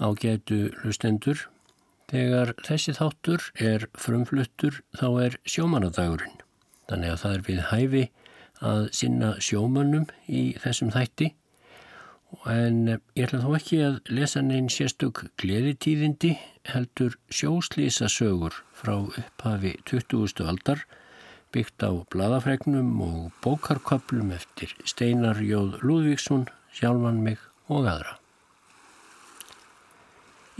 Ágætu hlustendur, þegar þessi þáttur er frumfluttur þá er sjómanadagurinn. Þannig að það er við hæfi að sinna sjómanum í þessum þætti en ég ætla þó ekki að lesa neinn sérstök gleðitíðindi heldur sjóslýsa sögur frá upphafi 20. aldar byggt á bladafregnum og bókarköplum eftir Steinar Jóð Lúðvíksson, sjálfan mig og aðra.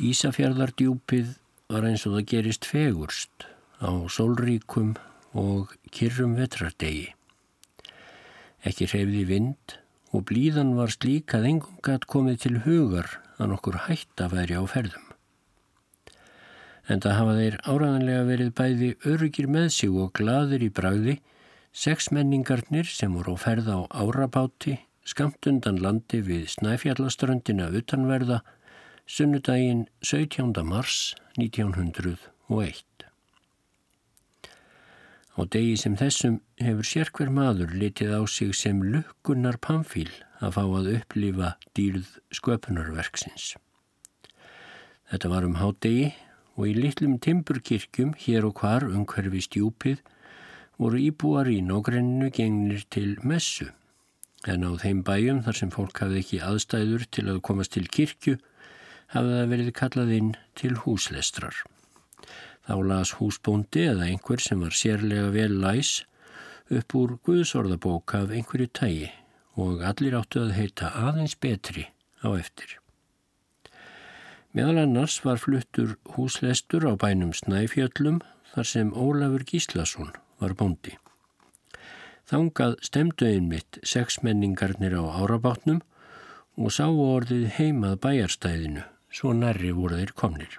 Ísafjörðardjúpið var eins og það gerist fegurst á sólríkum og kyrrum vetrardegi. Ekki hreyfði vind og blíðan var slík að engum gætt komið til hugar að nokkur hætt að væri á ferðum. En það hafa þeir áraðanlega verið bæði öryggir með sig og gladir í bragði, sex menningarnir sem voru á ferð á árabáti, skamt undan landi við Snæfjallaströndina utanverða, sunnudaginn 17. mars 1901. Á degi sem þessum hefur sérkver maður litið á sig sem lukkunar pamfíl að fá að upplifa dýrð sköpunarverksins. Þetta var um hádegi og í litlum timburkirkjum hér og hvar umhverfi stjúpið voru íbúar í nógrenninu gengnir til messu en á þeim bæjum þar sem fólk hafði ekki aðstæður til að komast til kirkju hafði það verið kallað inn til húslestrar. Þá las húsbóndi eða einhver sem var sérlega vel læs upp úr Guðsorðabók af einhverju tægi og allir áttu að heita aðeins betri á eftir. Meðal annars var fluttur húslestur á bænum Snæfjöllum þar sem Ólafur Gíslason var bóndi. Þangað stemdu einmitt sex menningarnir á árabátnum og sá orðið heimað bæjarstæðinu svo nærri voru þeir komnir.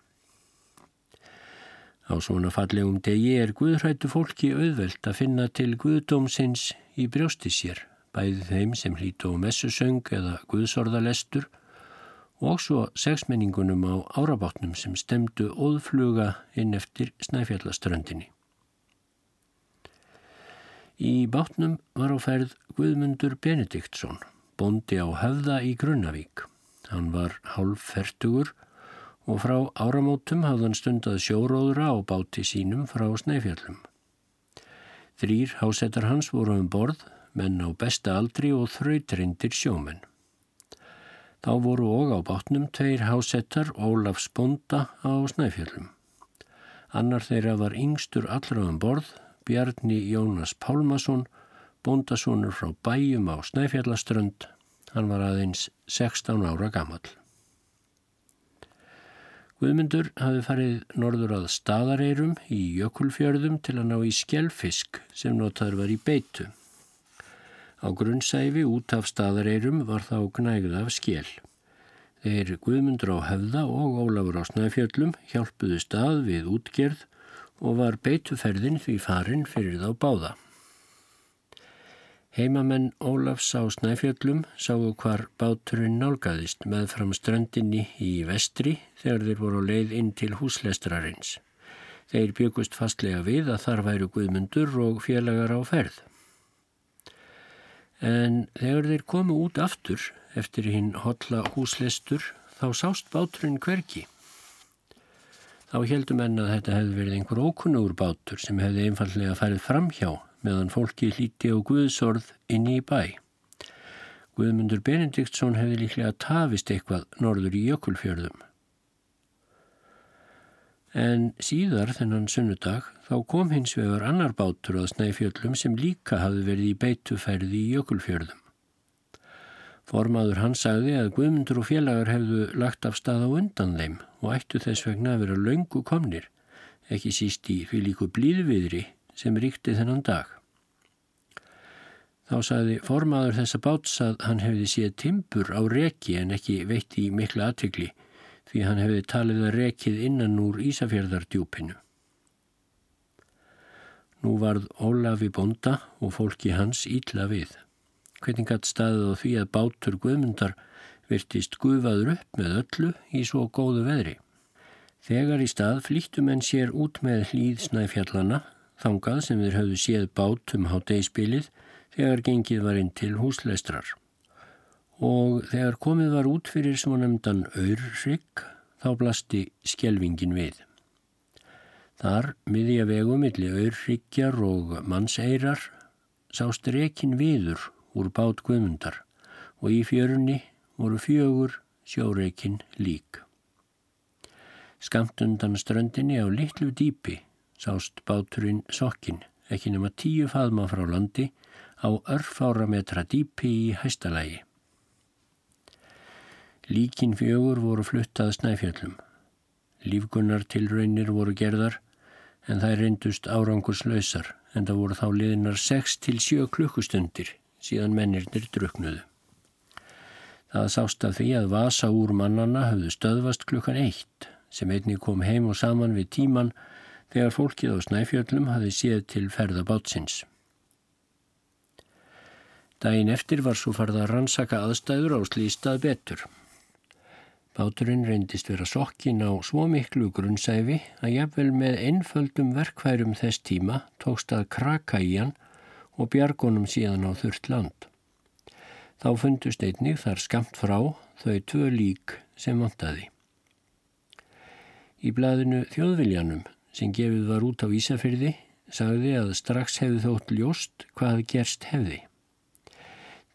Á svona fallegum degi er Guðrættu fólki auðvelt að finna til Guðdómsins í brjósti sér, bæði þeim sem hlítu á messusöng eða Guðsorðalestur og svo sexmenningunum á árabátnum sem stemdu óðfluga inn eftir Snæfjallaströndinni. Í bátnum var á ferð Guðmundur Benediktsson, bondi á höfða í Grunnavík. Hann var hálf fertugur og frá áramótum hafði hann stundað sjóróðra á báti sínum frá Snæfjallum. Þrýr hásettar hans voru um borð, menn á besta aldri og þrautrindir sjómenn. Þá voru og á bátnum tveir hásettar Ólafs Bonda á Snæfjallum. Annar þeirra var yngstur allra um borð, Bjarni Jónas Pálmason, bondasónur frá bæjum á Snæfjallaströnd Hann var aðeins 16 ára gammal. Guðmundur hafi farið norður að staðareirum í jökulfjörðum til að ná í skjelfisk sem notaður var í beitu. Á grunnsæfi út af staðareirum var þá gnægð af skjel. Þeir Guðmundur á hefða og Ólafur á snæfjöllum hjálpuðu stað við útgerð og var beituferðin því farin fyrir þá báða. Heimamenn Ólafs á Snæfjöllum sáu hvar báturinn nálgæðist með fram strandinni í vestri þegar þeir voru leið inn til húslestrarins. Þeir byggust fastlega við að þar væru guðmundur og félagar á ferð. En þegar þeir komu út aftur eftir hinn hotla húslestur þá sást báturinn hverki. Þá heldum enn að þetta hefði verið einhver ókunnugur bátur sem hefði einfallega farið fram hjá meðan fólki hlíti á Guðsorð inn í bæ. Guðmundur Benediktsson hefði líklega tafist eitthvað norður í jökulfjörðum. En síðar þennan sunnudag þá kom hins vegar annar bátur að snæfjöllum sem líka hafi verið í beituferði í jökulfjörðum. Formaður hann sagði að Guðmundur og félagar hefðu lagt af stað á undan þeim og ættu þess vegna að vera laungu komnir, ekki síst í fylíku blíðviðri sem ríkti þennan dag. Þá sagði formaður þessa báts að hann hefði séð timpur á reki en ekki veitt í miklu aðtökli því hann hefði talið að rekið innan úr Ísafjörðardjúpinu. Nú varð Ólafi bonda og fólki hans ítla við. Hvernig gætt staðið á því að bátur guðmundar virtist gufaður upp með öllu í svo góðu veðri. Þegar í stað flýttum en sér út með hlýð snæfjallana þangað sem þeir hafðu séð bát um háteispilið þegar gengið var inn til húsleistrar. Og þegar komið var út fyrir svo nefndan Öyrrygg þá blasti skjelvingin við. Þar, miðja vegu milli auðryggjar og mannseirar, sást rekin viður úr bát guðmundar og í fjörunni voru fjögur sjóreikin lík. Skamt undan ströndinni á litlu dýpi sást báturinn sokkin, ekki nema tíu faðma frá landi á örfára metra dýpi í hæstalægi. Líkin fjögur voru fluttað snæfjöllum. Lífgunnar tilraunir voru gerðar en það reyndust árangurslausar en það voru þá liðinar 6-7 klukkustundir síðan mennirnir druknuðu. Það sást af því að vasa úr mannana höfðu stöðvast klukkan eitt sem einni kom heim og saman við tíman þegar fólkið á snæfjöllum hafi séð til ferðabátsins. Dæin eftir var svo farða að rannsaka aðstæður á slýstað betur. Báturinn reyndist vera sokkin á svo miklu grunnsæfi að jafnvel með einföldum verkværum þess tíma tókst að kraka í hann og bjargonum síðan á þurft land. Þá fundust einnig þar skamt frá þau tvö lík sem vantaði. Í blæðinu Þjóðviljanum sem gefið var út á Ísafyrði sagði að strax hefði þótt ljóst hvað gerst hefði.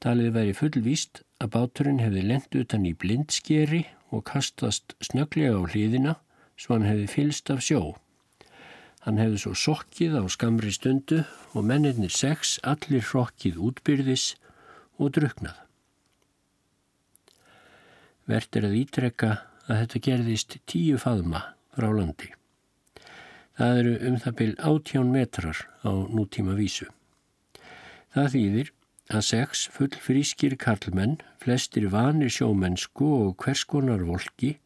Talið væri fullvíst að báturinn hefði lendt utan í blindskeri og kastast snöglega á hlýðina svo hann hefði fylst af sjó. Hann hefði svo sokkið á skamri stundu og mennirnir sex allir hrokkið útbyrðis og druknað. Vert er að ítrekka að þetta gerðist tíu faðma frá landi. Það eru um það byl átján metrar á nútíma vísu. Það þýðir að sex fullfrískir karlmenn, flestir vanir sjómennsku og hverskonar volki,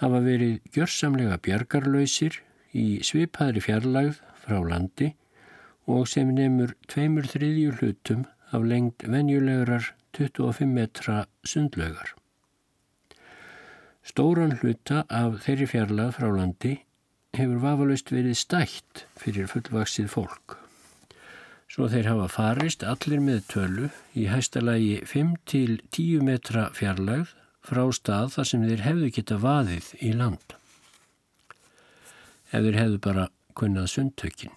hafa verið gjörsamlega bjargarlausir í svipaðri fjarlagð frá landi og sem nefnur tveimur þriðju hlutum af lengt venjulegurar 25 metra sundlögar. Stóran hluta af þeirri fjarlagð frá landi hefur vafalaust verið stætt fyrir fullvaksið fólk svo þeir hafa farist allir með tölu í hæstalagi 5-10 metra fjarlagð frá stað þar sem þeir hefðu geta vaðið í land. Ef þeir hefðu bara kunnað sundtökin.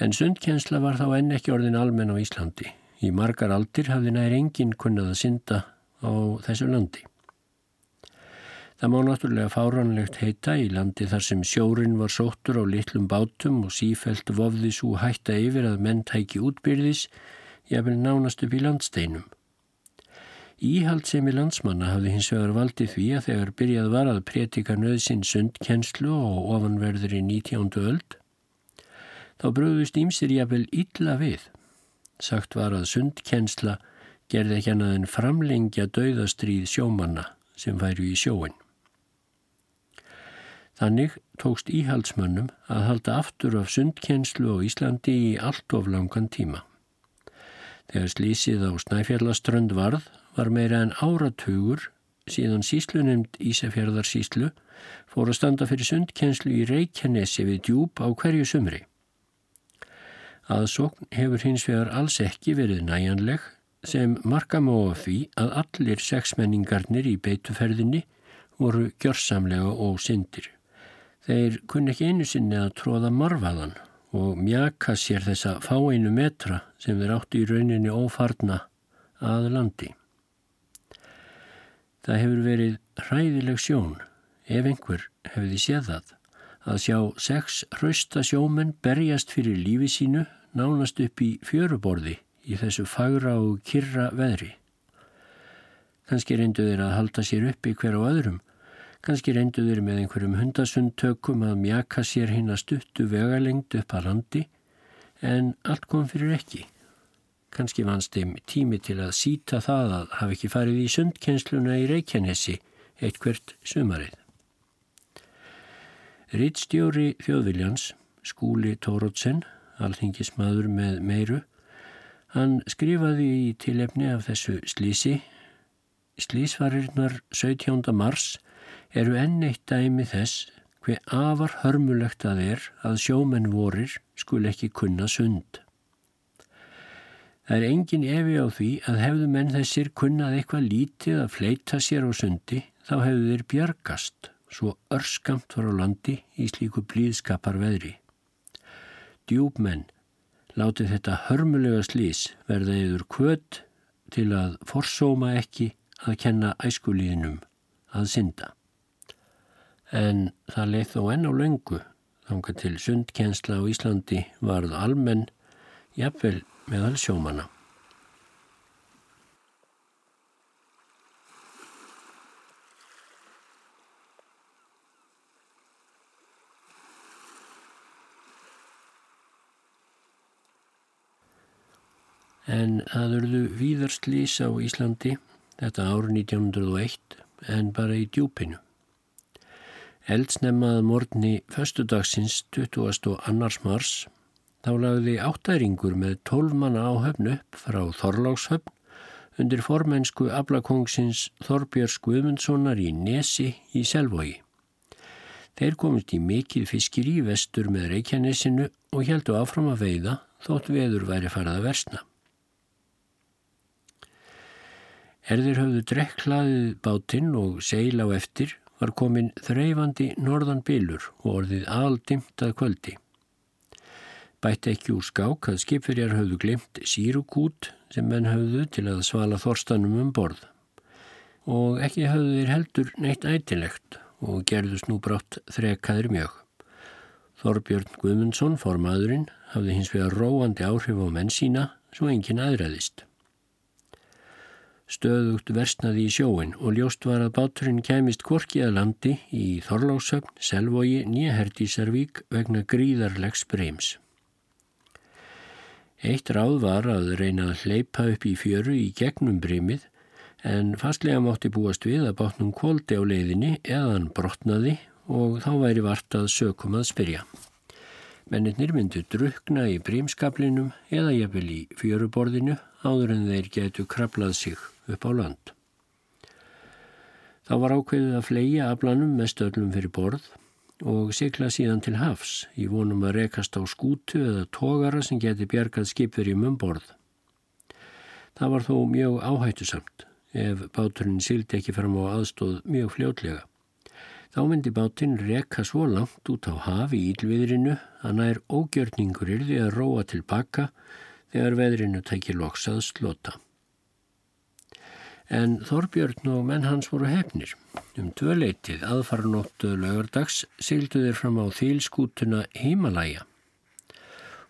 En sundkjensla var þá enn ekki orðin almenn á Íslandi. Í margar aldir hafði nær enginn kunnað að synda á þessu landi. Það má náttúrulega fáranlegt heita í landi þar sem sjórin var sóttur á litlum bátum og sífælt vofði svo hætta yfir að menn tæki útbyrðis, jafnvel nánast upp í landsteinum. Íhaldsemi landsmanna hafði hins vegar valdið því að þegar byrjað var að pretika nöðsinn sundkenslu og ofanverður í 19. öld, þá bröðust ímsir jafnvel illa við. Sagt var að sundkensla gerði ekki annað en framlengja dauðastríð sjómanna sem væru í sjóin. Þannig tókst íhaldsmönnum að halda aftur af sundkjenslu á Íslandi í allt of langan tíma. Þegar slísið á Snæfjallaströnd varð var meira en áratugur síðan síslunemnd Ísafjörðarsíslu fór að standa fyrir sundkjenslu í Reykjanesi við djúb á hverju sumri. Aðsókn hefur hins vegar alls ekki verið næjanleg sem marka má af því að allir sexmenningarnir í beituferðinni voru gjörsamlega og syndir. Þeir kunni ekki einu sinni að tróða marfaðan og mjaka sér þessa fáeinu metra sem þeir áttu í rauninni ófarna að landi. Það hefur verið hræðileg sjón, ef einhver hefði séð það, að sjá sex hrausta sjómenn berjast fyrir lífi sínu nánast upp í fjöruborði í þessu fagra og kyrra veðri. Kanski reyndu þeir að halda sér uppi hver á öðrum Kanski reyndu þeir með einhverjum hundasundtökum að mjaka sér hinn að stuttu vegalengt upp að landi en allt kom fyrir ekki. Kanski vannst þeim tími til að síta það að hafa ekki farið í sundkennsluna í Reykjanesi eitt hvert sumarið. Rittstjóri þjóðviljans, skúli Tórótsen, alþingismadur með meiru, hann skrifaði í tilefni af þessu slísi, slísvarirnar 17. mars eru enn eitt dæmi þess hver afar hörmulegt að er að sjómenn vorir skul ekki kunna sund. Það er engin evi á því að hefðu menn þessir kunnað eitthvað lítið að fleita sér á sundi, þá hefðu þeir bjargast svo örskamt var á landi í slíku blíðskapar veðri. Djúbmenn láti þetta hörmulega slís verða yfir kvöt til að forsóma ekki að kenna æskulíðinum að synda. En það leið þó enn á löngu þánga til sundkjensla á Íslandi varð almenn jafnvel meðal sjómana. En það urðu víðarslýs á Íslandi þetta ár 1901 en bara í djúpinu. Eldsnemmað morgni föstudagsins 22. mars þá lagði áttæringur með tólmanna á höfn upp frá Þorlákshöfn undir formensku aflakóngsins Þorbjörns Guðmundssonar í Nesi í Selvogi. Þeir komist í mikið fiskir í vestur með Reykjanesinu og heldu áfram að veiða þótt veður væri farað að versna. Erðir höfðu drekklaðið bátinn og seil á eftir var komin þreyfandi norðan bylur og orðið aldimt að kvöldi. Bætti ekki úr skák að skipverjar höfðu glimt sírukút sem menn höfðu til að svala þorstanum um borð og ekki höfðu þeir heldur neitt ætilegt og gerðust nú brátt þrekaðir mjög. Þorbjörn Guðmundsson, formaðurinn, hafði hins vegar róandi áhrif á menn sína svo enginn aðræðist. Stöðugt versnaði í sjóin og ljóst var að báturinn kæmist kvorki að landi í Þorlásöfn, Selvogi, Nýjaherdísarvík vegna gríðarlegs breyms. Eitt ráð var að reyna að hleypa upp í fjöru í gegnum breymið en fastlega mátti búast við að bátnum kvóldi á leiðinni eðan brotnaði og þá væri vart að sökum að spyrja. Mennir myndu drukna í brímskaplinum eða jafnvel í fjöruborðinu áður en þeir getu krablað sig upp á land. Þá var ákveðið að fleia aflanum með stöðlum fyrir borð og sikla síðan til hafs í vonum að rekast á skútu eða tógara sem geti bjargað skipverjum um borð. Það var þó mjög áhættusamt ef báturinn sildi ekki fram á aðstóð mjög fljótlega. Þá myndi bátinn reka svo langt út á hafi í ílviðrinu að nær ógjörningur yrði að róa tilbaka þegar veðrinu tækir loks að slota. En Þorbjörn og menn hans voru hefnir. Um tvöleitið aðfarnóttu lögardags syldu þeir fram á þýlskútuna Himalæja.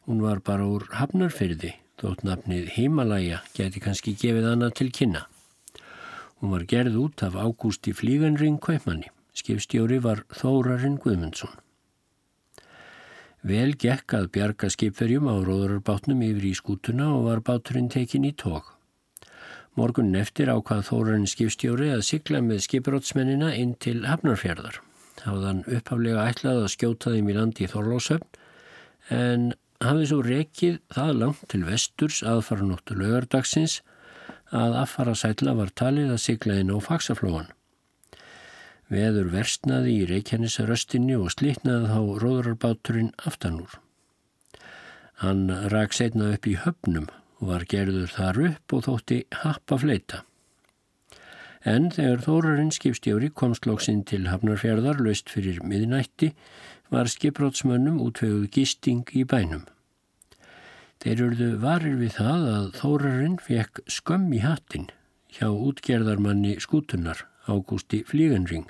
Hún var bara úr hafnarfyrði, þótt nafnið Himalæja geti kannski gefið annað til kynna. Hún var gerð út af Ágústi Flíganring Kvæmanni. Skipstjóri var Þórarinn Guðmundsson. Vel gekk að bjarga skipverjum á róðurarbátnum yfir í skútuna og var báturinn tekin í tók. Morgunin eftir ákvað Þórarinn skipstjóri að sigla með skiprótsmennina inn til Hafnarfjörðar. Háðan upphaflega ætlað að skjóta þeim í landi í Þorlásöfn en hafði svo rekið það langt til vesturs aðfaranóttu lögardagsins að affara sætla var talið að sigla inn á faksaflóan. Veður versnaði í reykjanisaröstinni og slitnaði þá róðrarbáturinn aftanúr. Hann rak setna upp í höfnum og var gerður þar upp og þótti happa fleita. En þegar Þórarinn skipstjóri komst lóksinn til Hafnarfjörðar löst fyrir miðnætti var skiprótsmönnum útvegið gisting í bænum. Þeir eruðu varir við það að Þórarinn fekk skömm í hattin hjá útgerðarmanni skútunar Ágústi Flíganring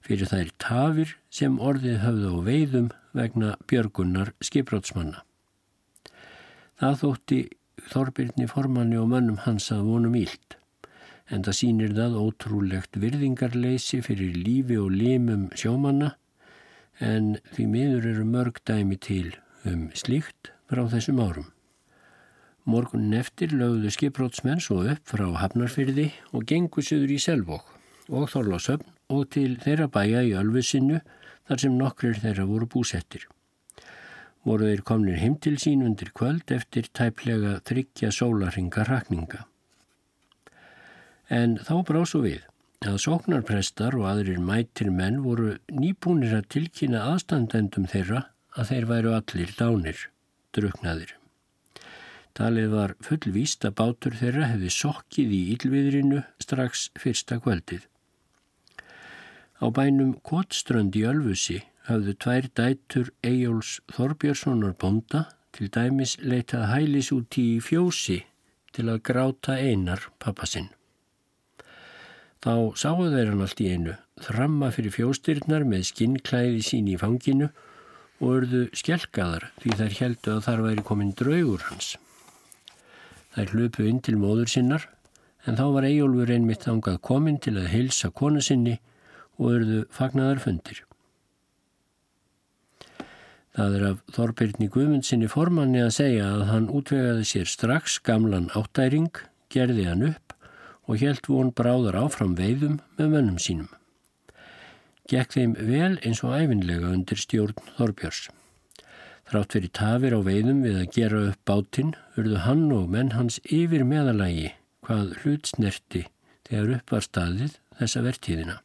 fyrir þær tafir sem orðið höfðu á veiðum vegna björgunnar skiprátsmanna. Það þótti Þorbirni formanni og mönnum hans að vonum íld, en það sínir það ótrúlegt virðingarleysi fyrir lífi og limum sjómanna, en því miður eru mörg dæmi til um slíkt frá þessum árum. Morgunin eftir lögðu skiprótsmenn svo upp frá Hafnarfyrði og gengur söður í Selvók og Þorlásöfn og til þeirra bæja í Ölfusinu þar sem nokkrir þeirra voru búsettir. Voru þeir komnir heim til sín undir kvöld eftir tæplega þryggja sólarhinga rakninga. En þá brá svo við að sóknarprestar og aðrir mætir menn voru nýbúnir að tilkynna aðstandendum þeirra að þeir væru allir dánir, druknaðir. Talið var fullvíst að bátur þeirra hefði sokkið í ílviðrinu strax fyrsta kvöldið. Á bænum Kotströnd í Ölfusi hafðu tvær dætur Eyjóls Þorbjörnssonar bonda til dæmis leitað hælis út í fjósi til að gráta einar pappasinn. Þá sáu þeir hann allt í einu, þramma fyrir fjóstyrnar með skinnklæði sín í fanginu og örðu skjelkaðar því þær heldu að þar væri komin draugur hans. Þær hlupu inn til móður sinnar en þá var Eyjólfur einmitt þangað komin til að hilsa konu sinni og örðu fagnaðar fundir. Það er af Þorbirni Guðmundsinni formanni að segja að hann útvegaði sér strax gamlan áttæring, gerði hann upp og helt von bráðar áfram veiðum með mönnum sínum. Gekk þeim vel eins og æfinlega undir stjórn Þorbjörns. Þrátt fyrir tafir á veiðum við að gera upp bátinn, urðu hann og menn hans yfir meðalagi hvað hlutsnerti þegar upp var staðið þessa vertíðina.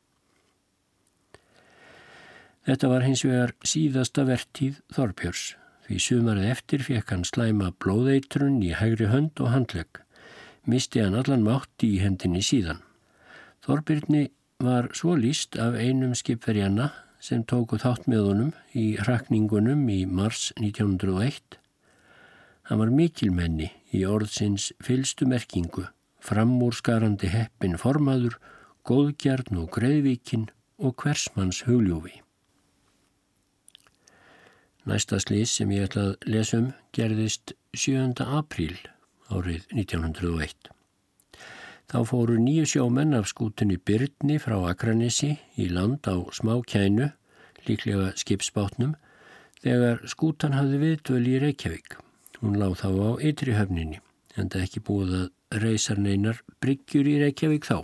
Þetta var hins vegar síðasta vertíð Þorbjörns því sumarið eftir fekk hann slæma blóðeitrun í hægri hönd og handlegg. Misti hann allan mátt í hendinni síðan. Þorbjörni var svo líst af einum skipverjana sem tóku þátt með honum í rakningunum í mars 1901. Hann var mikilmenni í orðsins fylstu merkingu framúrskarandi heppin formaður, góðgjarn og greiðvíkin og hversmanns hugljófi. Næsta slís sem ég ætla að lesa um gerðist 7. apríl árið 1901. Þá fóru nýju sjómenn af skútunni Byrni frá Akranissi í land á smá kænu, líklega skipsbátnum, þegar skútan hafði viðdöl í Reykjavík. Hún láð þá á ytri höfninni, en það ekki búið að reysar neinar bryggjur í Reykjavík þá.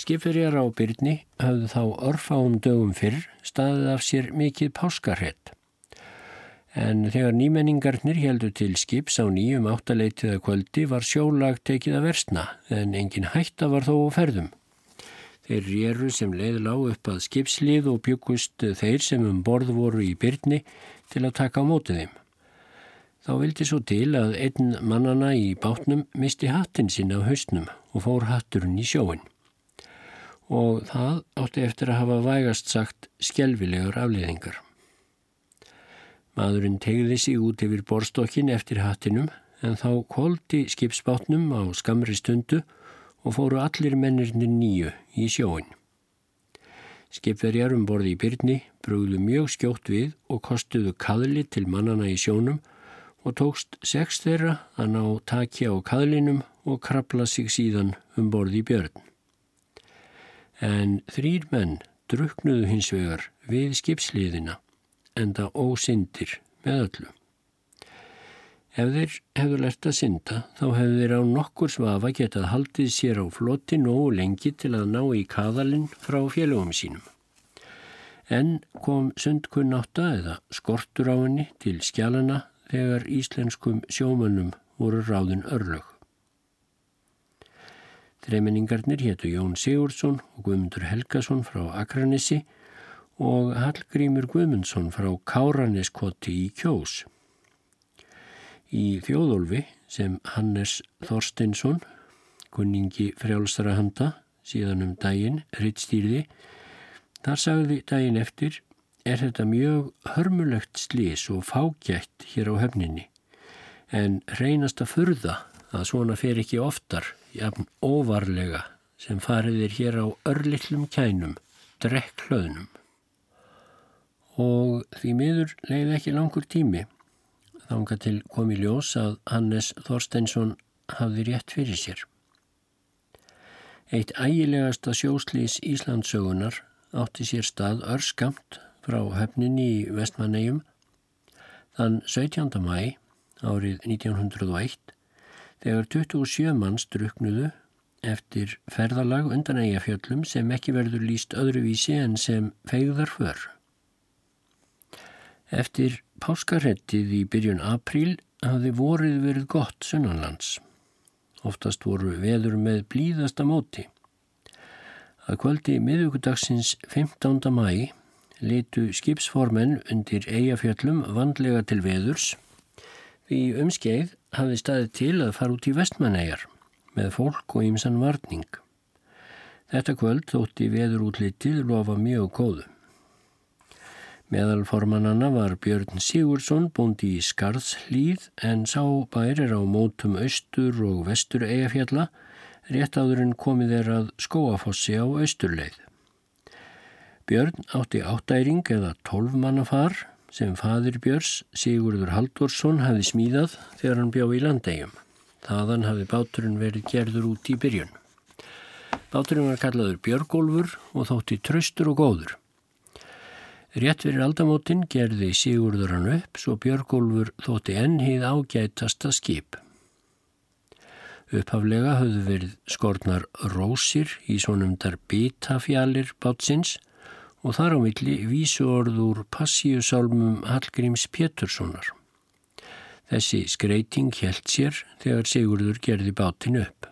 Skipverjar á Byrni hafðu þá örfáum dögum fyrr staðið af sér mikið páskarhett. En þegar nýmenningarnir heldur til skips á nýjum áttaleitiða kvöldi var sjólag tekið að versna en engin hætta var þó á ferðum. Þeir rýru sem leið lág upp að skipslið og byggust þeir sem um borð voru í Byrni til að taka á mótið þeim. Þá vildi svo til að einn mannana í bátnum misti hattin sinna á haustnum og fór hatturinn í sjóin. Og það átti eftir að hafa vægast sagt skjelvilegar afliðingar. Maðurinn tegði sig út yfir borstokkin eftir hattinum en þá koldi skipsbátnum á skamri stundu og fóru allir mennirnir nýju í sjóin. Skipverjar um borði í byrni brúðu mjög skjótt við og kostuðu kaðli til mannana í sjónum og tókst sex þeirra að ná takja á kaðlinum og krabla sig síðan um borði í björn. En þrýr menn druknuðu hins vegar við skipsliðina en það ósindir með öllu. Ef þeir hefur lert að synda þá hefur þeir á nokkur svafa getað haldið sér á flotti nógu lengi til að ná í kaðalinn frá félögum sínum. En kom sundkunnáta eða skortur á henni til skjálana þegar íslenskum sjómönnum voru ráðin örlög. Þreiminningarnir héttu Jón Sigurdsson og Guðmundur Helgason frá Akranissi og Hallgrímur Guðmundsson frá Káraneskoti í Kjós. Í þjóðólfi sem Hannes Þorstinsson, kunningi frjálstara handa, síðan um daginn, rittstýrði, þar sagði daginn eftir er þetta mjög hörmulegt slís og fágætt hér á höfninni en reynast að furða að svona fer ekki oftar jafn óvarlega sem fariðir hér á örlittlum kænum, drekklöðnum. Og því miður leiði ekki langur tími þánga til komi ljós að Hannes Þorsteinsson hafði rétt fyrir sér. Eitt ægilegasta sjóslís Íslandsögunar átti sér stað örskamt frá höfninni í Vestmannegjum þann 17. mæ árið 1901 þegar 27 manns druknuðu eftir ferðalag undan eigafjöllum sem ekki verður líst öðruvísi en sem feigðar för. Eftir páskarhettið í byrjun apríl hafði vorið verið gott sunnanlands. Oftast voru veður með blíðasta móti. Að kvöldi miðugudagsins 15. mæ litu skipsformenn undir eigafjöllum vandlega til veðurs því umskeið hafði staðið til að fara út í vestmannegar með fólk og ýmsan varning. Þetta kvöld þótti veður útlitið lofa mjög góðu. Meðal formannana var Björn Sigursson búndi í Skarðslíð en sá bærir á mótum austur og vestur eigafjalla rétt áður en komið er að skóafossi á austurleið. Björn átti áttæring eða tólfmannafar sem fadir Björns Sigurður Haldursson hafi smíðað þegar hann bjá í landegjum. Þaðan hafi báturinn verið gerður út í byrjun. Báturinn var kallaður Björgólfur og þótti tröstur og góður. Rétt fyrir aldamótin gerði Sigurður hann upp svo Björgólfur þótti ennhið ágætasta skip. Upphaflega höfðu verið skornar rósir í svonumdar bitafjallir bátsins og þar á milli vísu orður passíusálmum Hallgríms Péturssonar. Þessi skreiting held sér þegar Sigurður gerði bátin upp.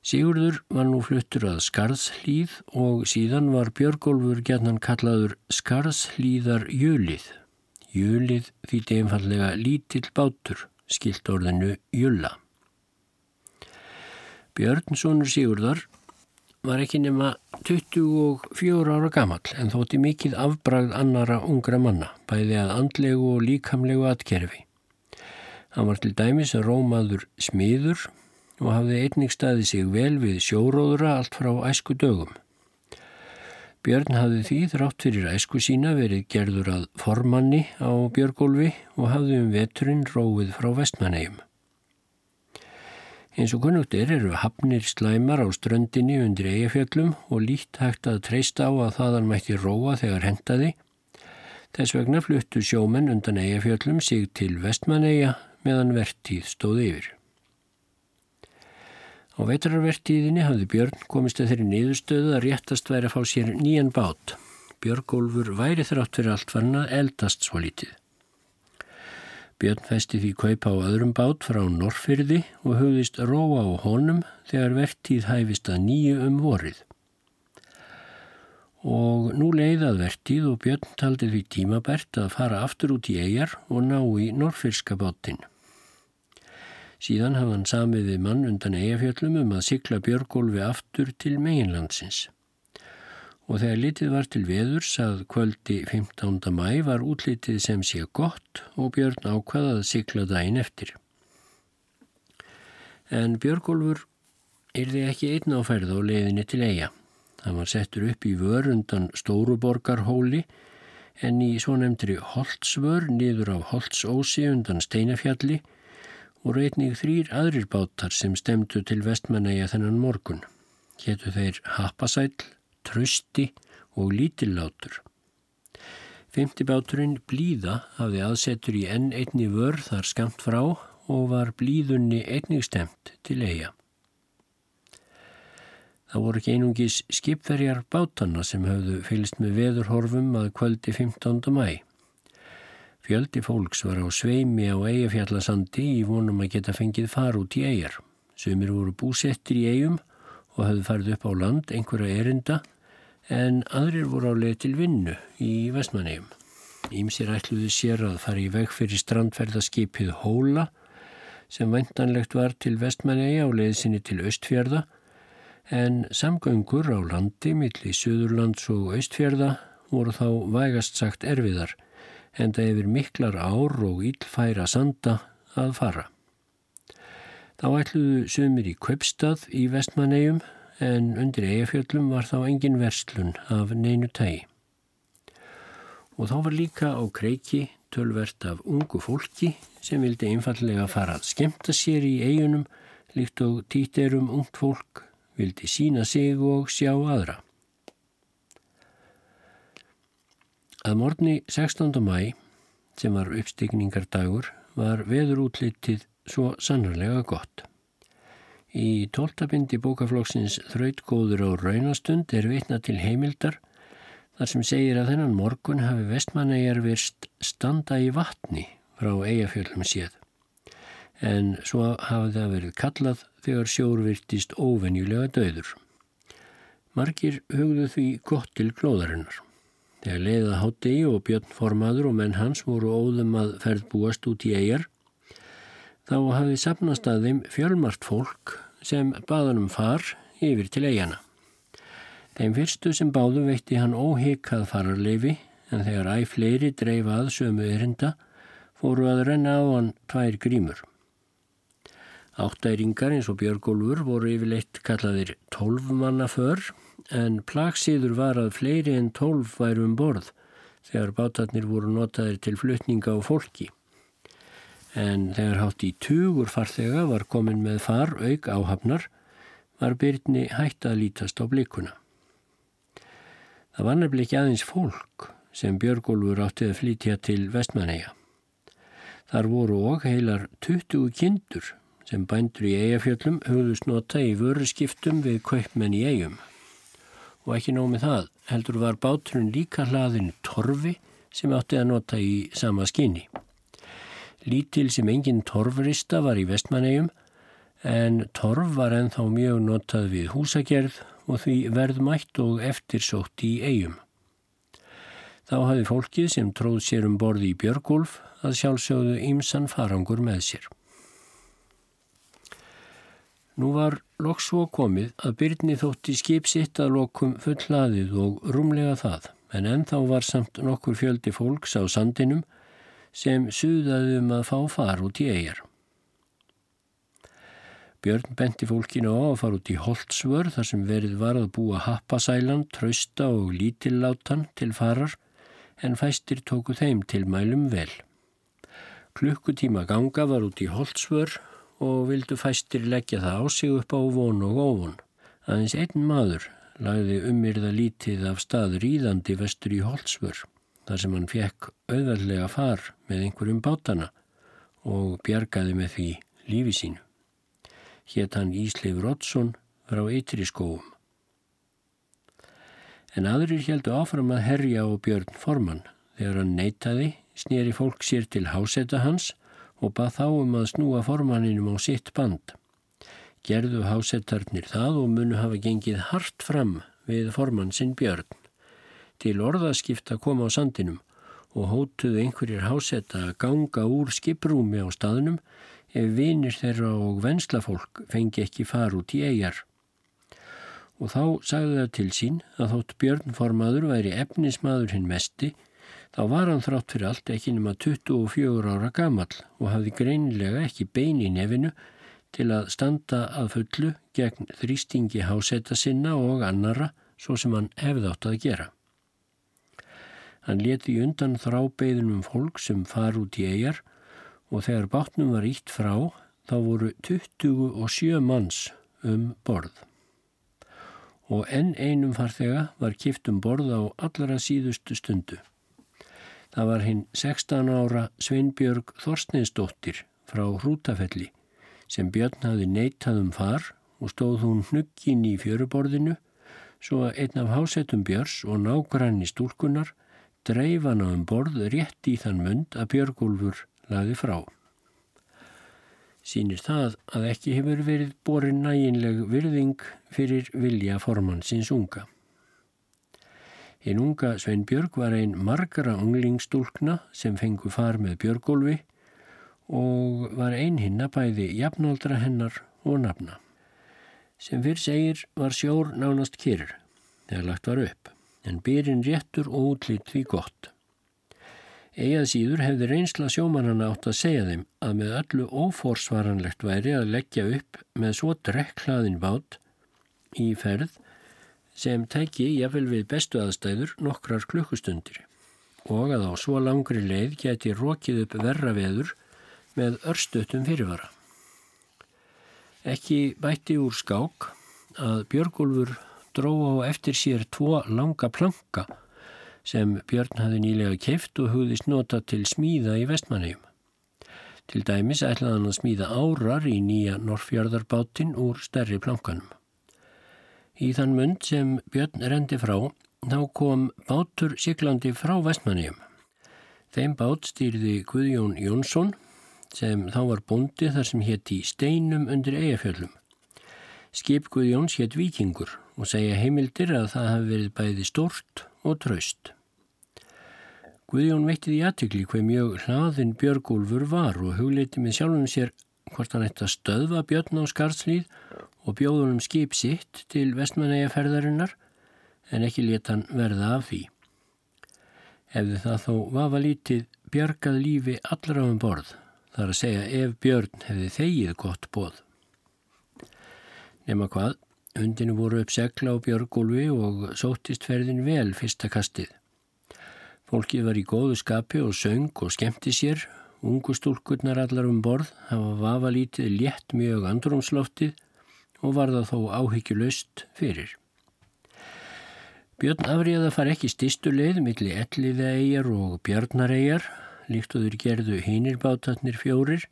Sigurður var nú fluttur að Skarðslíð og síðan var Björgólfur gerðan kallaður Skarðslíðar Jölið. Jölið þýtti einfallega lítill bátur skilt orðinu Julla. Björnssonur Sigurðar var ekki nema 24 ára gammal en þótti mikið afbragð annara ungra manna, bæði að andlegu og líkamlegu atkerfi. Hann var til dæmis að rómaður smiður og hafði einnig staði sig vel við sjóróðura allt frá æsku dögum. Björn hafði því þrátt fyrir æsku sína verið gerður að formanni á Björgólfi og hafði um veturinn róið frá vestmannegjum. Eins og kunnugt er eru hafnir slæmar á ströndinni undir eigafjöllum og lít hægt að treysta á að þaðan mætti róa þegar hendaði. Þess vegna fluttu sjómenn undan eigafjöllum sig til vestmannegja meðan vertíð stóð yfir. Á vetrarvertíðinni hafði Björn komist að þeirri niðurstöðu að réttast væri að fá sér nýjan bát. Björgólfur væri þrátt fyrir allt fann að eldast svo lítið. Björn festi því kaupa á öðrum bát frá Norrfyrði og hugðist róa á honum þegar vertíð hæfist að nýju um vorið. Og nú leiðað vertíð og Björn taldi því tímabært að fara aftur út í eigjar og ná í Norrfyrska bátinn. Síðan hafði hann samið við mann undan eigafjöllum um að sykla Björgólfi aftur til meginlandsins. Og þegar litið var til veðurs að kvöldi 15. mæ var útlitið sem sé gott og Björn ákvaða að sykla daginn eftir. En Björgólfur yrði ekki einn áferð á leiðinni til eiga. Það var settur upp í vörundan Stóruborgarhóli en í svo nefndri Holtzvör niður á Holtzósi undan Steinafjalli voru einnig þrýr aðrir bátar sem stemdu til vestmannæja þennan morgun. Héttu þeir Happasæl, Trösti og Lítillátur. Femti báturinn Blíða hafði aðsetur í enn einni vörð þar skamt frá og var blíðunni einnig stemt til eiga. Það voru ekki einungis skipverjar bátana sem hafðu fylgst með veðurhorfum að kvöldi 15. mæ. Fjöldi fólks var á sveimi á eigafjallasandi í vonum að geta fengið far út í eigar. Sumir voru búsettir í eigum og hafðu farið upp á land einhverja erinda en aðrir voru á leið til vinnu í vestmannegjum. Ímsir ætluði sér að fara í veg fyrir strandferðaskipið Hóla sem væntanlegt var til vestmannegja á leiðsinni til Östfjörða en samgöngur á landi millir Suðurlands og Östfjörða voru þá vægast sagt erfiðar en það hefur miklar ár og ílfæra sanda að fara. Þá ætluðu sömur í Kaupstað í vestmannegjum en undir eigafjöllum var þá engin verslun af neinu tægi. Og þá var líka á kreiki tölvert af ungu fólki sem vildi einfallega fara að skemta sér í eigunum líkt og títerum ungt fólk vildi sína sig og sjá aðra. Að morgni 16. mæ, sem var uppstigningardagur, var veður útlitið svo sannarlega gott. Í tóltabindi bókaflokksins Þrautgóður á raunastund er vitna til heimildar þar sem segir að þennan morgun hafi vestmannegar verst standa í vatni frá eigafjöldum séð. En svo hafi það verið kallað þegar sjór virtist óvenjulega döður. Margir hugðu því gott til glóðarinnar. Þegar leiða Háttegi og Björn Formaður og menn hans voru óðum að ferð búast út í eigjar, þá hafið sapnast að þeim fjölmart fólk sem baðanum far yfir til eigana. Þeim fyrstu sem báðu veitti hann óhikað fararleifi en þegar æg fleiri dreifa að sömu erinda fóru að renna á hann tvær grímur. Áttæringar eins og Björgólfur voru yfirleitt kallaðir tólfmanna för en plagsíður var að fleiri en tólf væru um borð þegar bátarnir voru notaðir til flutninga á fólki. En þegar hátt í tugur farþega var komin með far auk áhafnar var byrni hægt að lítast á blikuna. Það var nefnileg ekki aðeins fólk sem Björgólfur átti að flytja til vestmanneia. Þar voru og heilar 20 kindur sem bændur í eigafjöllum höfðust nota í vöru skiptum við kaupmenn í eigum. Og ekki nómið það, heldur var báturinn líka hlaðin torfi sem átti að nota í sama skinni. Lítil sem engin torfrista var í vestmannegjum en torf var enþá mjög notað við húsagerð og því verðmætt og eftirsótt í eigum. Þá hafi fólkið sem tróð sér um borði í Björgúlf að sjálfsögðu ýmsan farangur með sér. Nú var loks svo komið að byrni þótti skipsitt að lokum full hlaðið og rúmlega það, en ennþá var samt nokkur fjöldi fólks á sandinum sem suðaði um að fá far út í eigjar. Björn benti fólkinu á að fara út í Holtzvör þar sem verið var að búa happasælan, trausta og lítillátan til farar en fæstir tóku þeim til mælum vel. Klukkutíma ganga var út í Holtzvör og vildu fæstir leggja það á sig upp á von og óvon. Aðeins einn maður lagði umirða lítið af staður íðandi vestur í Holtzvör þar sem hann fekk auðarlega far með einhverjum bátana og bjargaði með því lífi sínu hétt hann Ísleif Roddsson frá Eitri skóum. En aðrir heldu áfram að herja á Björn Forman. Þegar hann neytaði, snýri fólk sér til hásetta hans og bað þá um að snúa formaninum á sitt band. Gerðu hásettarnir það og munu hafa gengið hart fram við formann sinn Björn. Til orðaskipta koma á sandinum og hótuðu einhverjir hásetta að ganga úr skiprúmi á staðnum ef vinir þeirra og venslafólk fengi ekki far út í eigjar. Og þá sagði það til sín að þótt Björnformaður væri efnismadur hinn mesti, þá var hann þrátt fyrir allt ekki nema 24 ára gamal og hafði greinilega ekki bein í nefinu til að standa að fullu gegn þrýstingi hásetta sinna og annara svo sem hann hefði átt að gera. Hann leti undan þrábeiðunum fólk sem far út í eigjar og þegar bátnum var ítt frá þá voru 27 manns um borð. Og enn einum farþega var kipt um borð á allra síðustu stundu. Það var hinn 16 ára Sveinbjörg Þorsteinsdóttir frá Hrútafelli sem Björn hafi neytað um far og stóð hún hnuggin í fjöruborðinu svo að einn af hásettum Björns og nágrann í stúlkunar dreif hann á um borð rétt í þann mund að Björgúlfur laði frá. Sýnir það að ekki hefur verið borin næginleg virðing fyrir vilja formannsins unga. Einn unga Svein Björg var einn margara unglingstúlkna sem fengu far með Björgólfi og var einn hinna bæði jafnaldra hennar og nafna. Sem fyrr segir var sjór nánast kyrr þegar lagt var upp en byrjin réttur og útlýtt því gott. Egað síður hefði reynsla sjómanana átt að segja þeim að með öllu óforsvaranlegt væri að leggja upp með svo drekklaðin bát í ferð sem tæki jafnvel við bestu aðstæður nokkrar klukkustundir og að á svo langri leið geti rókið upp verra veður með örstutum fyrirvara. Ekki bætti úr skák að Björgúlfur dró á eftir sér tvo langa planka sem Björn hafi nýlega keift og hugðist nota til smíða í vestmannegjum. Til dæmis ætlaði hann að smíða árar í nýja Norrfjörðarbátinn úr stærri plankanum. Í þann mund sem Björn rendi frá, þá kom bátur siglandi frá vestmannegjum. Þeim bát stýrði Guðjón Jónsson sem þá var bondi þar sem hétti Steinum undir eigafjöllum. Skip Guðjóns hétt Vikingur og segja heimildir að það hafi verið bæði stort og traust. Guðjón veittið í aðtökli hver mjög hlaðin Björgúlfur var og hugleiti með sjálfum sér hvort hann ætti að stöðva Björn á Skarðslíð og bjóðunum skip sitt til vestmannægjaferðarinnar en ekki leta hann verða af því. Hefði það þó vafa lítið bjargað lífi allra um borð, þar að segja ef Björn hefði þegið gott bóð. Nefna hvað, hundinu voru upp segla á Björgólfi og sóttist ferðin vel fyrsta kastið. Fólkið var í góðu skapi og söng og skemmti sér, ungu stúlkurnar allar um borð hafa vafa lítið létt mjög andrumsloftið og var það þó áhyggjulöst fyrir. Björn afriða far ekki stistu leið millir elliðaegjar og bjarnaregjar, líkt og þeir gerðu hinirbátatnir fjórir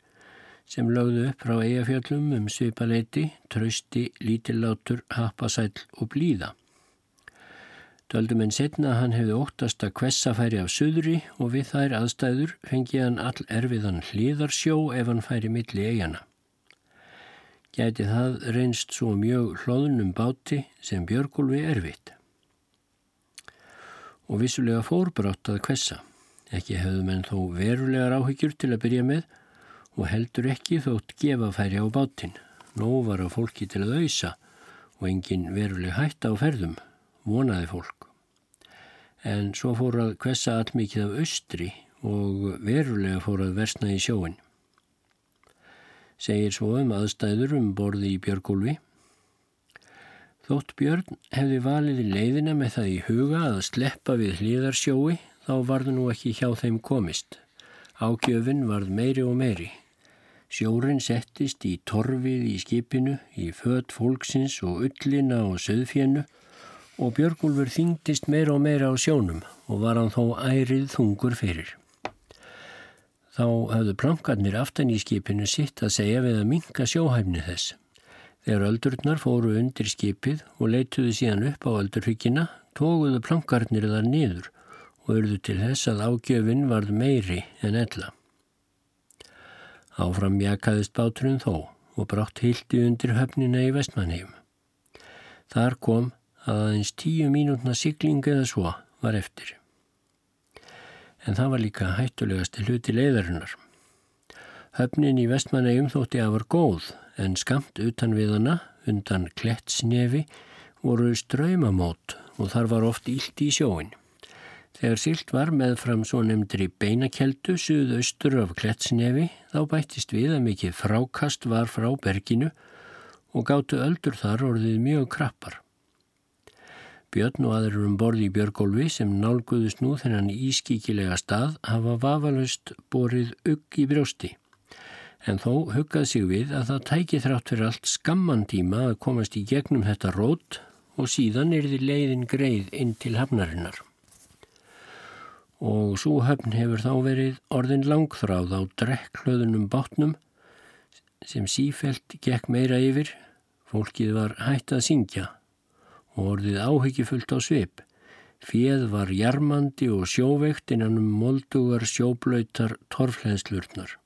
sem lögðu upp frá eigafjöllum um svipaleiti, trausti, lítillátur, happasæl og blíða. Döldum en setna hann hefði óttast að kvessa færi af söðri og við þær aðstæður fengi hann all erfiðan hlýðarsjó ef hann færi milli eigana gæti það reynst svo mjög hlóðunum báti sem Björgólfi erfitt. Og vissulega fórbrátt að kvessa. Ekki hefðu menn þó verulegar áhyggjur til að byrja með og heldur ekki þótt gefa færi á bátinn. Nó var að fólki til að auðsa og engin veruleg hætta á ferðum, vonaði fólk. En svo fór að kvessa allmikið af austri og verulega fór að versna í sjóin segir svo um aðstæður um borði í Björgólfi. Þótt Björn hefði valið leiðina með það í huga að sleppa við hlýðarsjói þá varðu nú ekki hjá þeim komist. Ágjöfin varð meiri og meiri. Sjórin settist í torfið í skipinu, í fött fólksins og ullina og söðfjennu og Björgólfur þingdist meira og meira á sjónum og var hann þó ærið þungur fyrir. Þá hafðu plankarnir aftan í skipinu sitt að segja við að minka sjóhæfni þess. Þegar öldurnar fóru undir skipið og leituðu síðan upp á öldurhyggina, tóguðu plankarnir þar niður og urðu til þess að ágjöfin varð meiri en ella. Áfram jakaðist báturinn þó og brátt hildi undir höfnina í vestmanheim. Þar kom að aðeins tíu mínútna siglingu eða svo var eftir en það var líka hættulegasti hluti leiðarinnar. Höfnin í vestmannegjum þótti að var góð en skamt utan við hana, undan klettsnefi, voru ströymamót og þar var oft ílt í sjóin. Þegar sílt var með fram svo nefndri beinakeldu suðaustur af klettsnefi þá bættist við að mikið frákast var frá berginu og gáttu öldur þar orðið mjög krappar. Björn og aðrir um borði í Björgólfi sem nálguðust nú þennan ískíkilega stað hafa vafalaust borið ugg í brjósti. En þó huggað sig við að það tæki þrátt fyrir allt skamman tíma að komast í gegnum þetta rót og síðan er því leiðin greið inn til hafnarinnar. Og svo höfn hefur þá verið orðin langþráð á drekklöðunum bátnum sem sífelt gekk meira yfir, fólkið var hætt að syngja og orðið áhyggjufullt á svip. Fjöð var jarmandi og sjóveikt innan um moldugar sjóblöytar torflænslurnar.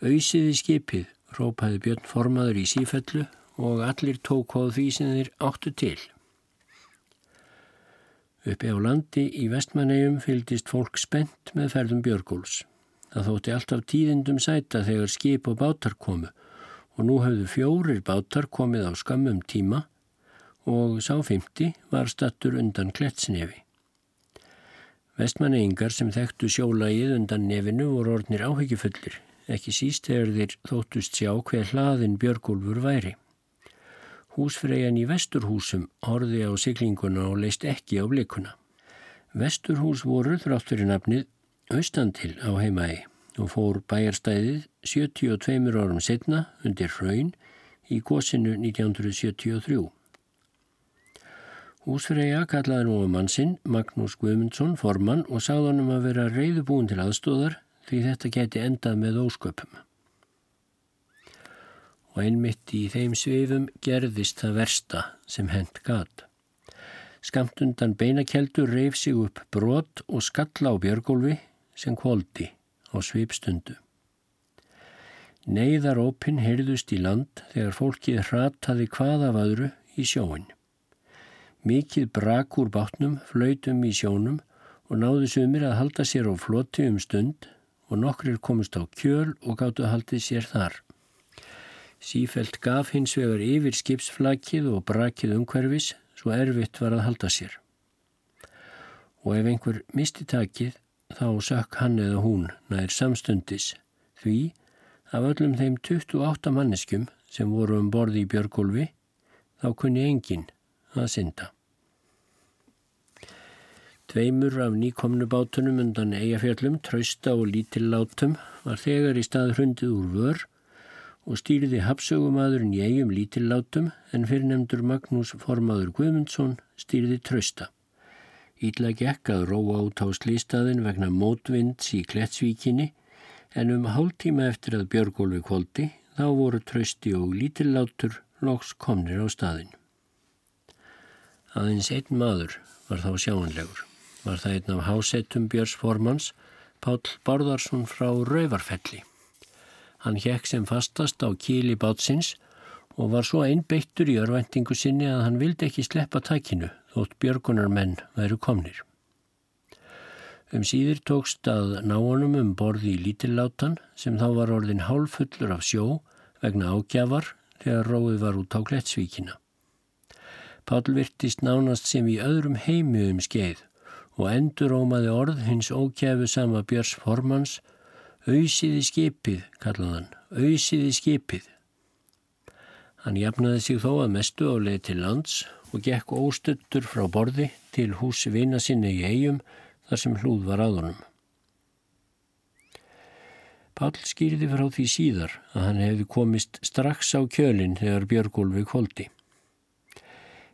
Auðsiði skipið, rópaði Björn formaður í sífellu og allir tók hóð því sem þeir áttu til. Uppi á landi í vestmannegjum fyldist fólk spennt með ferðum Björgóls. Það þótti alltaf tíðindum sæta þegar skip og bátar komu og nú hafðu fjórir bátar komið á skammum tíma og sá 50 var stattur undan klettsnefi. Vestmanneingar sem þekktu sjólaið undan nefinu voru orðnir áhyggjufullir, ekki síst þegar þeir þóttust sjá hver hlaðin Björgúlfur væri. Húsfreyjan í Vesturhúsum horði á siglinguna og leist ekki á blikuna. Vesturhús voru þrátt fyrir nafnið austandil á heimaði og fór bæjarstæðið 72 árum setna undir hraun í gósinu 1973. Húsfreyja kallaði nú um mann sinn, Magnús Guðmundsson, formann og sagði hann um að vera reyðubúin til aðstóðar því þetta geti endað með ósköpum. Og einmitt í þeim sveifum gerðist það versta sem hent gat. Skamt undan beinakeldur reyf sig upp brot og skalla á björgólfi sem kvóldi á sveipstundu. Neiðarópin heyrðust í land þegar fólkið hrataði hvað af öðru í sjóin. Mikið brak úr bátnum, flautum í sjónum og náðu sumir að halda sér á floti um stund og nokkrir komist á kjöl og gáttu að haldi sér þar. Sífelt gaf hins vegar yfir skipsflakið og brakið umhverfis svo erfitt var að halda sér. Og ef einhver misti takið þá sökk hann eða hún nær samstundis því af öllum þeim 28 manneskjum sem voru um borði í Björgólfi þá kunni enginn að synda. Tveimur af nýkomnu bátunum undan eigafjallum, trausta og lítillátum var þegar í stað hrundið úr vör og stýriði hapsögumadurinn í eigum lítillátum en fyrirnemdur Magnús Formaður Guðmundsson stýriði trausta. Ítla gekk að róa át á slýstaðin vegna mótvinds í Klettsvíkinni en um hálftíma eftir að Björgólfi kvóldi þá voru trausti og lítillátur loks komnir á staðin. Aðeins einn maður var þá sjáanlegur var það einn af hásettum Björns Formans, Pál Bárðarsson frá Rauvarfelli. Hann hjekk sem fastast á kíli bátsins og var svo einbeittur í örvæntingu sinni að hann vildi ekki sleppa tækinu þótt Björgunar menn væru komnir. Um síður tókst að ná honum um borði í lítillátan sem þá var orðin hálfullur af sjó vegna ágjafar þegar róið var út á Klettsvíkina. Pál virtist nánast sem í öðrum heimi um skeið og endurómaði orð hins ókjæfu sama Björns formans auðsiði skipið, kallaðan, auðsiði skipið. Hann jafnaði sig þó að mestu á leið til lands og gekk óstuttur frá borði til húsi vina sinni í eigum þar sem hlúð var aðunum. Pál skýrði frá því síðar að hann hefði komist strax á kjölinn þegar Björgólfi kvóldi.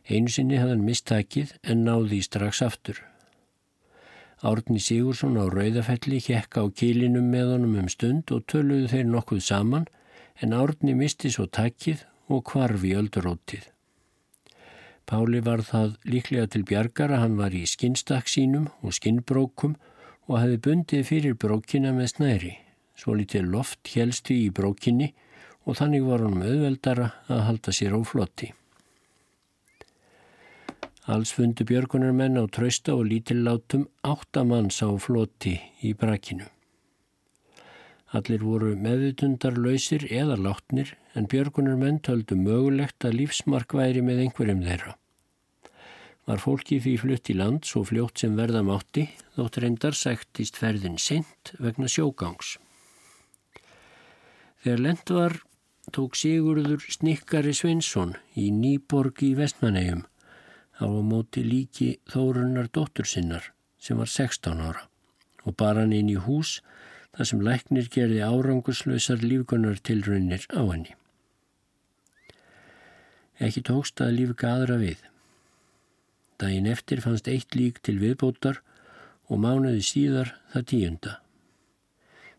Einu sinni hafði hann mistakið en náði strax aftur. Árni Sigursson á Rauðafelli hjekka á kílinum með honum um stund og töluðu þeir nokkuð saman en Árni misti svo takkið og kvarfi ölduróttið. Páli var það líklega til bjargar að hann var í skinnstakk sínum og skinnbrókum og hefði bundið fyrir brókina með snæri. Svo litið loft helstu í brókinni og þannig var hann auðveldara að halda sér á flotti. Alls fundu björgunarmenn á trausta og lítillátum áttamanns á floti í brakinu. Allir voru meðutundarlausir eða látnir en björgunarmenn töldu mögulegt að lífsmark væri með einhverjum þeirra. Var fólki því flutt í land svo fljótt sem verða mátti þótt reyndar sæktist ferðin sent vegna sjógangs. Þegar lend var tók Sigurður Snikkari Sveinsson í Nýborg í Vestmannegjum á móti líki Þórunnar dóttur sinnar sem var 16 ára og bar hann inn í hús þar sem læknir gerði árangurslausar lífgunar tilraunir á henni. Ekki tókst að lífka aðra við. Dægin eftir fannst eitt lík til viðbótar og mánuði síðar það tíunda.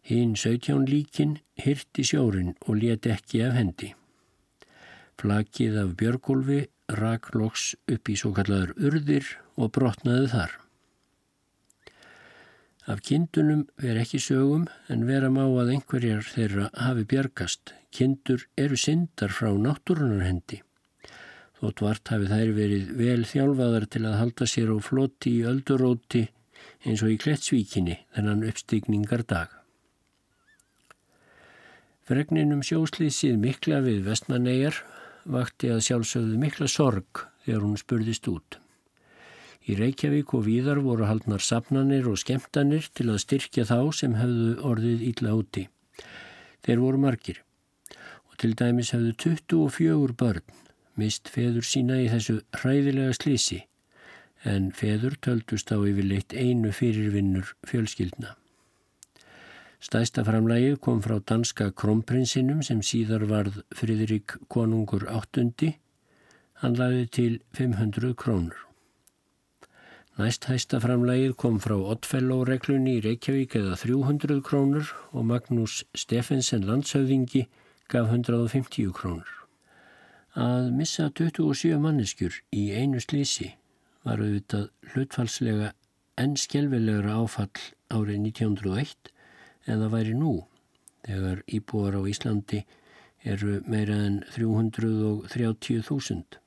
Hinn 17 líkin hirti sjórin og let ekki af hendi. Flakið af björgólfi rak loks upp í svo kallar urðir og brotnaði þar. Af kindunum ver ekki sögum en vera má að einhverjar þeirra hafi bjargast. Kindur eru syndar frá náttúrunarhendi. Þótt vart hafi þær verið vel þjálfaðar til að halda sér á floti í ölduróti eins og í Klettsvíkinni þennan uppstigningar dag. Fregninum sjóslýsið mikla við vestmannegar vakti að sjálfsögðu mikla sorg þegar hún spurðist út. Í Reykjavík og Víðar voru haldnar sapnanir og skemtanir til að styrkja þá sem hefðu orðið ítla úti. Þeir voru margir og til dæmis hefðu 24 börn mist feður sína í þessu hræðilega slísi en feður töldust á yfirleitt einu fyrirvinnur fjölskyldna. Stæsta framlægið kom frá danska krómprinsinum sem síðar varð Fridrik konungur áttundi. Hann lagði til 500 krónur. Næst hæsta framlægið kom frá Oddfellow-reglunni í Reykjavík eða 300 krónur og Magnús Steffensen landshauðingi gaf 150 krónur. Að missa 27 manneskjur í einu slísi var auðvitað hlutfalslega enn skjelvilegra áfall árið 1901 en það væri nú þegar íbúar á Íslandi eru meira en 330.000.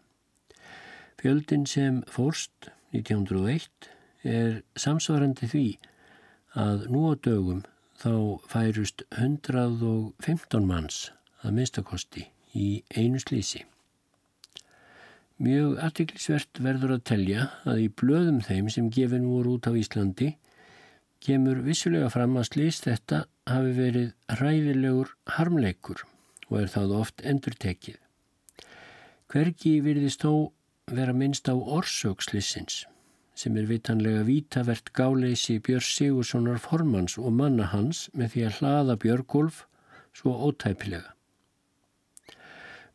Fjöldin sem fórst 1901 er samsvarandi því að nú á dögum þá færust 115 manns að minnstakosti í einu slísi. Mjög aðtiklisvert verður að telja að í blöðum þeim sem gefin voru út á Íslandi kemur vissulega fram að slís þetta hafi verið ræðilegur harmleikur og er það oft endur tekið. Hvergi virðist þó vera minnst á orsökslissins sem er vitanlega vítavert gáleysi Björn Sigurssonar formans og manna hans með því að hlaða Björgulf svo ótæpilega.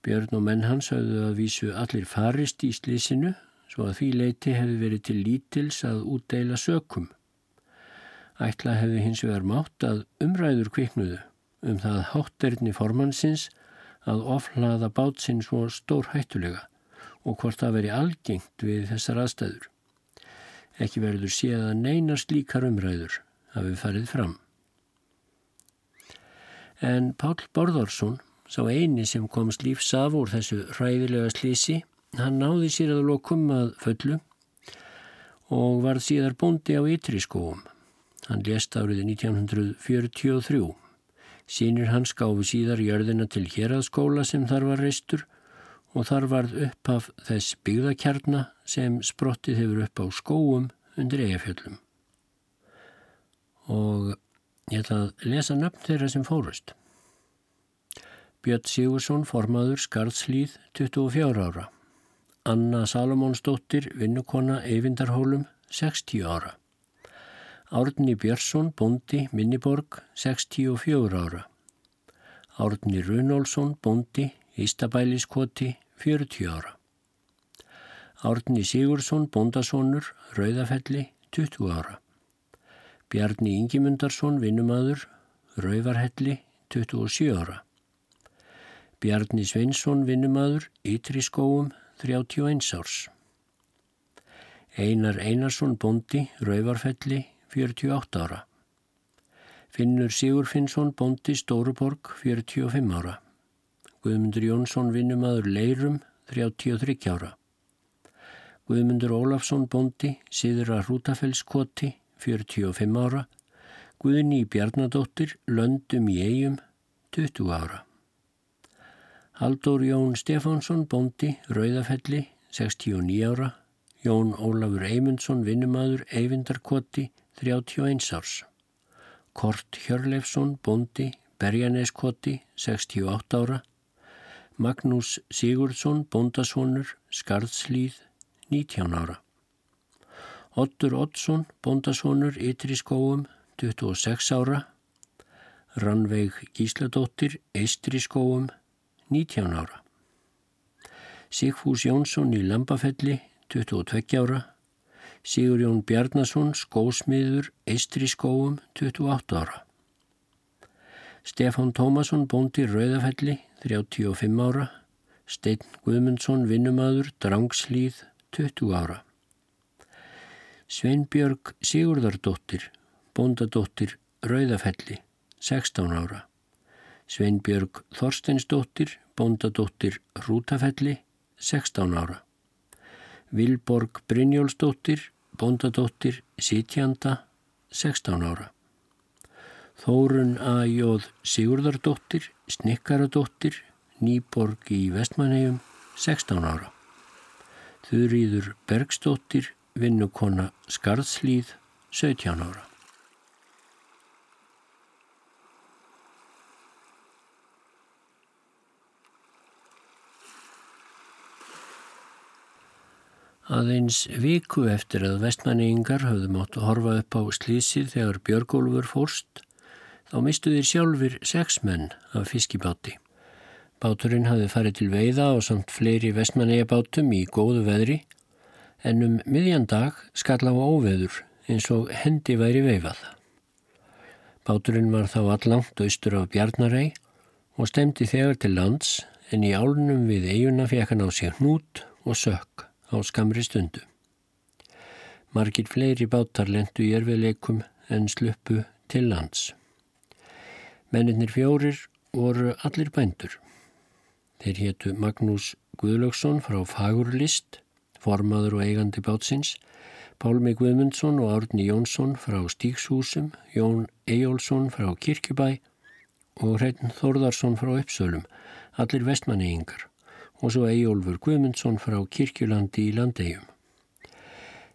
Björn og menn hans hafðu að vísu allir farist í slísinu svo að því leiti hefði verið til lítils að útdeila sökum. Ætla hefði hins vegar mátt að umræður kviknuðu um það hátterni formansins að oflaða bátsinn svo stór hættulega og hvort það veri algengt við þessar aðstæður. Ekki verður séð að neina slíkar umræður hafi farið fram. En Pál Borðarsson Sá eini sem komst lífs af úr þessu ræðilega slísi, hann náði sér að lokum að föllu og varð síðar bóndi á ytri skóum. Hann lést árið 1943. Sýnir hans gáfi síðar jörðina til héraðskóla sem þar var reistur og þar varð upp af þess byggðakjarna sem sprottið hefur upp á skóum undir eigafjöllum. Og ég ætla að lesa nöfn þeirra sem fórust. Björn Sigursson, formaður, Skarðslíð, 24 ára. Anna Salomónsdóttir, vinnukonna, Eyvindarhólum, 60 ára. Árni Björnsson, bondi, Minniborg, 64 ára. Árni Runólfsson, bondi, Ístabæliskoti, 40 ára. Árni Sigursson, bondasónur, Rauðafelli, 20 ára. Bjarni Ingimundarsson, vinnumadur, Rauvarhelli, 27 ára. Bjarni Sveinsson vinnumadur, Ytri skóum, 31 árs. Einar Einarsson bondi, Rauvarfelli, 48 ára. Finnur Sigurfinnsson bondi, Stóruborg, 45 ára. Guðmundur Jónsson vinnumadur, Leirum, 33 ára. Guðmundur Ólafsson bondi, Siðra Hrútafellskoti, 45 ára. Guðni Bjarnadóttir, Löndum í eigum, 20 ára. Haldur Jón Stefánsson, bóndi, Rauðafelli, 69 ára. Jón Ólafur Eymundsson, vinnumadur, Eyvindarkoti, 31 árs. Kort Hjörleifsson, bóndi, Berjaneskoti, 68 ára. Magnús Sigurdsson, bóndasónur, Skarðslíð, 19 ára. Ottur Ottsson, bóndasónur, Ytri skóum, 26 ára. Rannveig Gísladóttir, Eistri skóum, 19 ára. Sigfús Jónsson í Lambafelli, 22 ára. Sigur Jón Bjarnason, skósmiður, Eistri skóum, 28 ára. Stefán Tómasson, bóndi Rauðafelli, 35 ára. Steinn Guðmundsson, vinnumadur, Drangslíð, 20 ára. Sveinbjörg Sigurðardóttir, bóndadóttir Rauðafelli, 16 ára. Sveinbjörg Þorsteinsdóttir, bóndadóttir Rútafelli, 16 ára. Vilborg Brynjólfsdóttir, bóndadóttir Sitjanda, 16 ára. Þórun A. Jóð Sigurðardóttir, Snikkaradóttir, Nýborg í Vestmanhegjum, 16 ára. Þurriður Bergsdóttir, vinnukonna Skarðslíð, 17 ára. Aðeins viku eftir að vestmanningar höfðu mátt horfa upp á slísið þegar Björgólfur fórst, þá mistu þeir sjálfur sex menn af fiskibáti. Báturinn hafði farið til veiða og samt fleiri vestmanningabátum í góðu veðri, en um miðjan dag skall á óveður eins og hendi væri veifað. Báturinn var þá allangt austur af Bjarnarei og stemdi þegar til lands, en í álunum við eiguna fekk hann á sig hnút og sökk á skamri stundu. Margir fleiri bátar lendu í erfiðleikum en sluppu til lands. Menninir fjórir voru allir bændur. Þeir héttu Magnús Guðlöksson frá Fagurlist, formaður og eigandi bátsins, Pálmi Guðmundsson og Árni Jónsson frá Stíkshúsum, Jón Ejjólfsson frá Kirkjubæ og Hreitn Þórðarsson frá Uppsölum, allir vestmanniðingar og svo Eyjólfur Guðmundsson frá Kirkjulandi í Landegjum.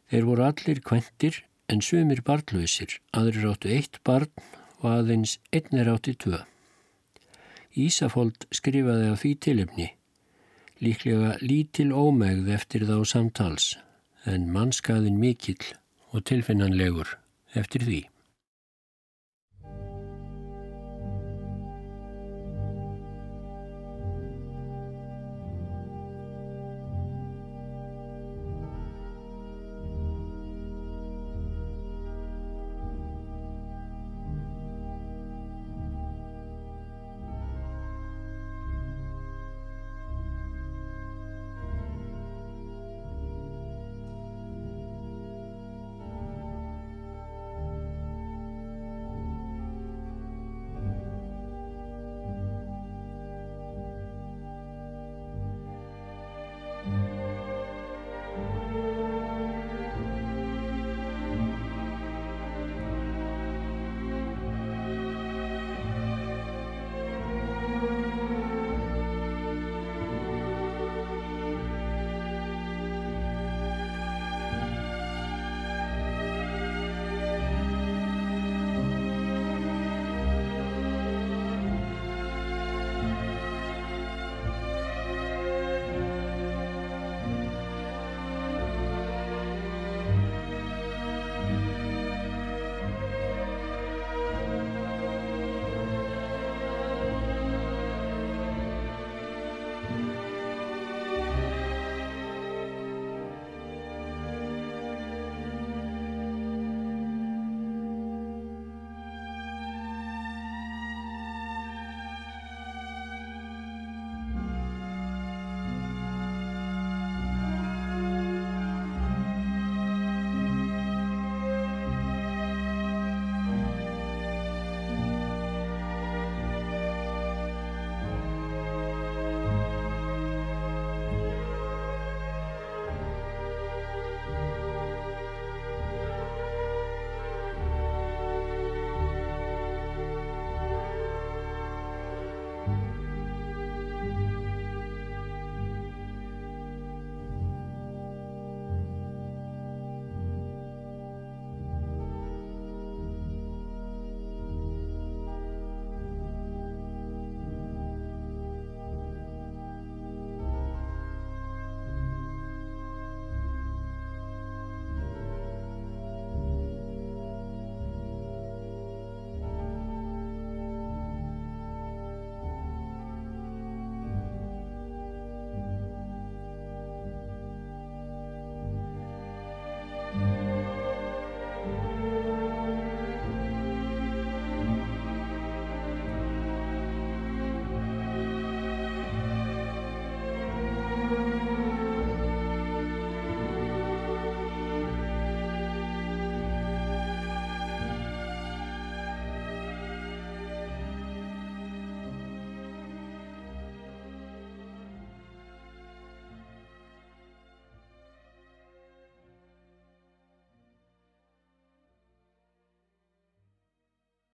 Þeir voru allir kventir en sumir barnlausir, aðrir áttu eitt barn og aðeins einn er átti tvö. Ísafold skrifaði af því tilefni, líklega lítil ómegð eftir þá samtals, en mannskaðin mikill og tilfinnanlegur eftir því.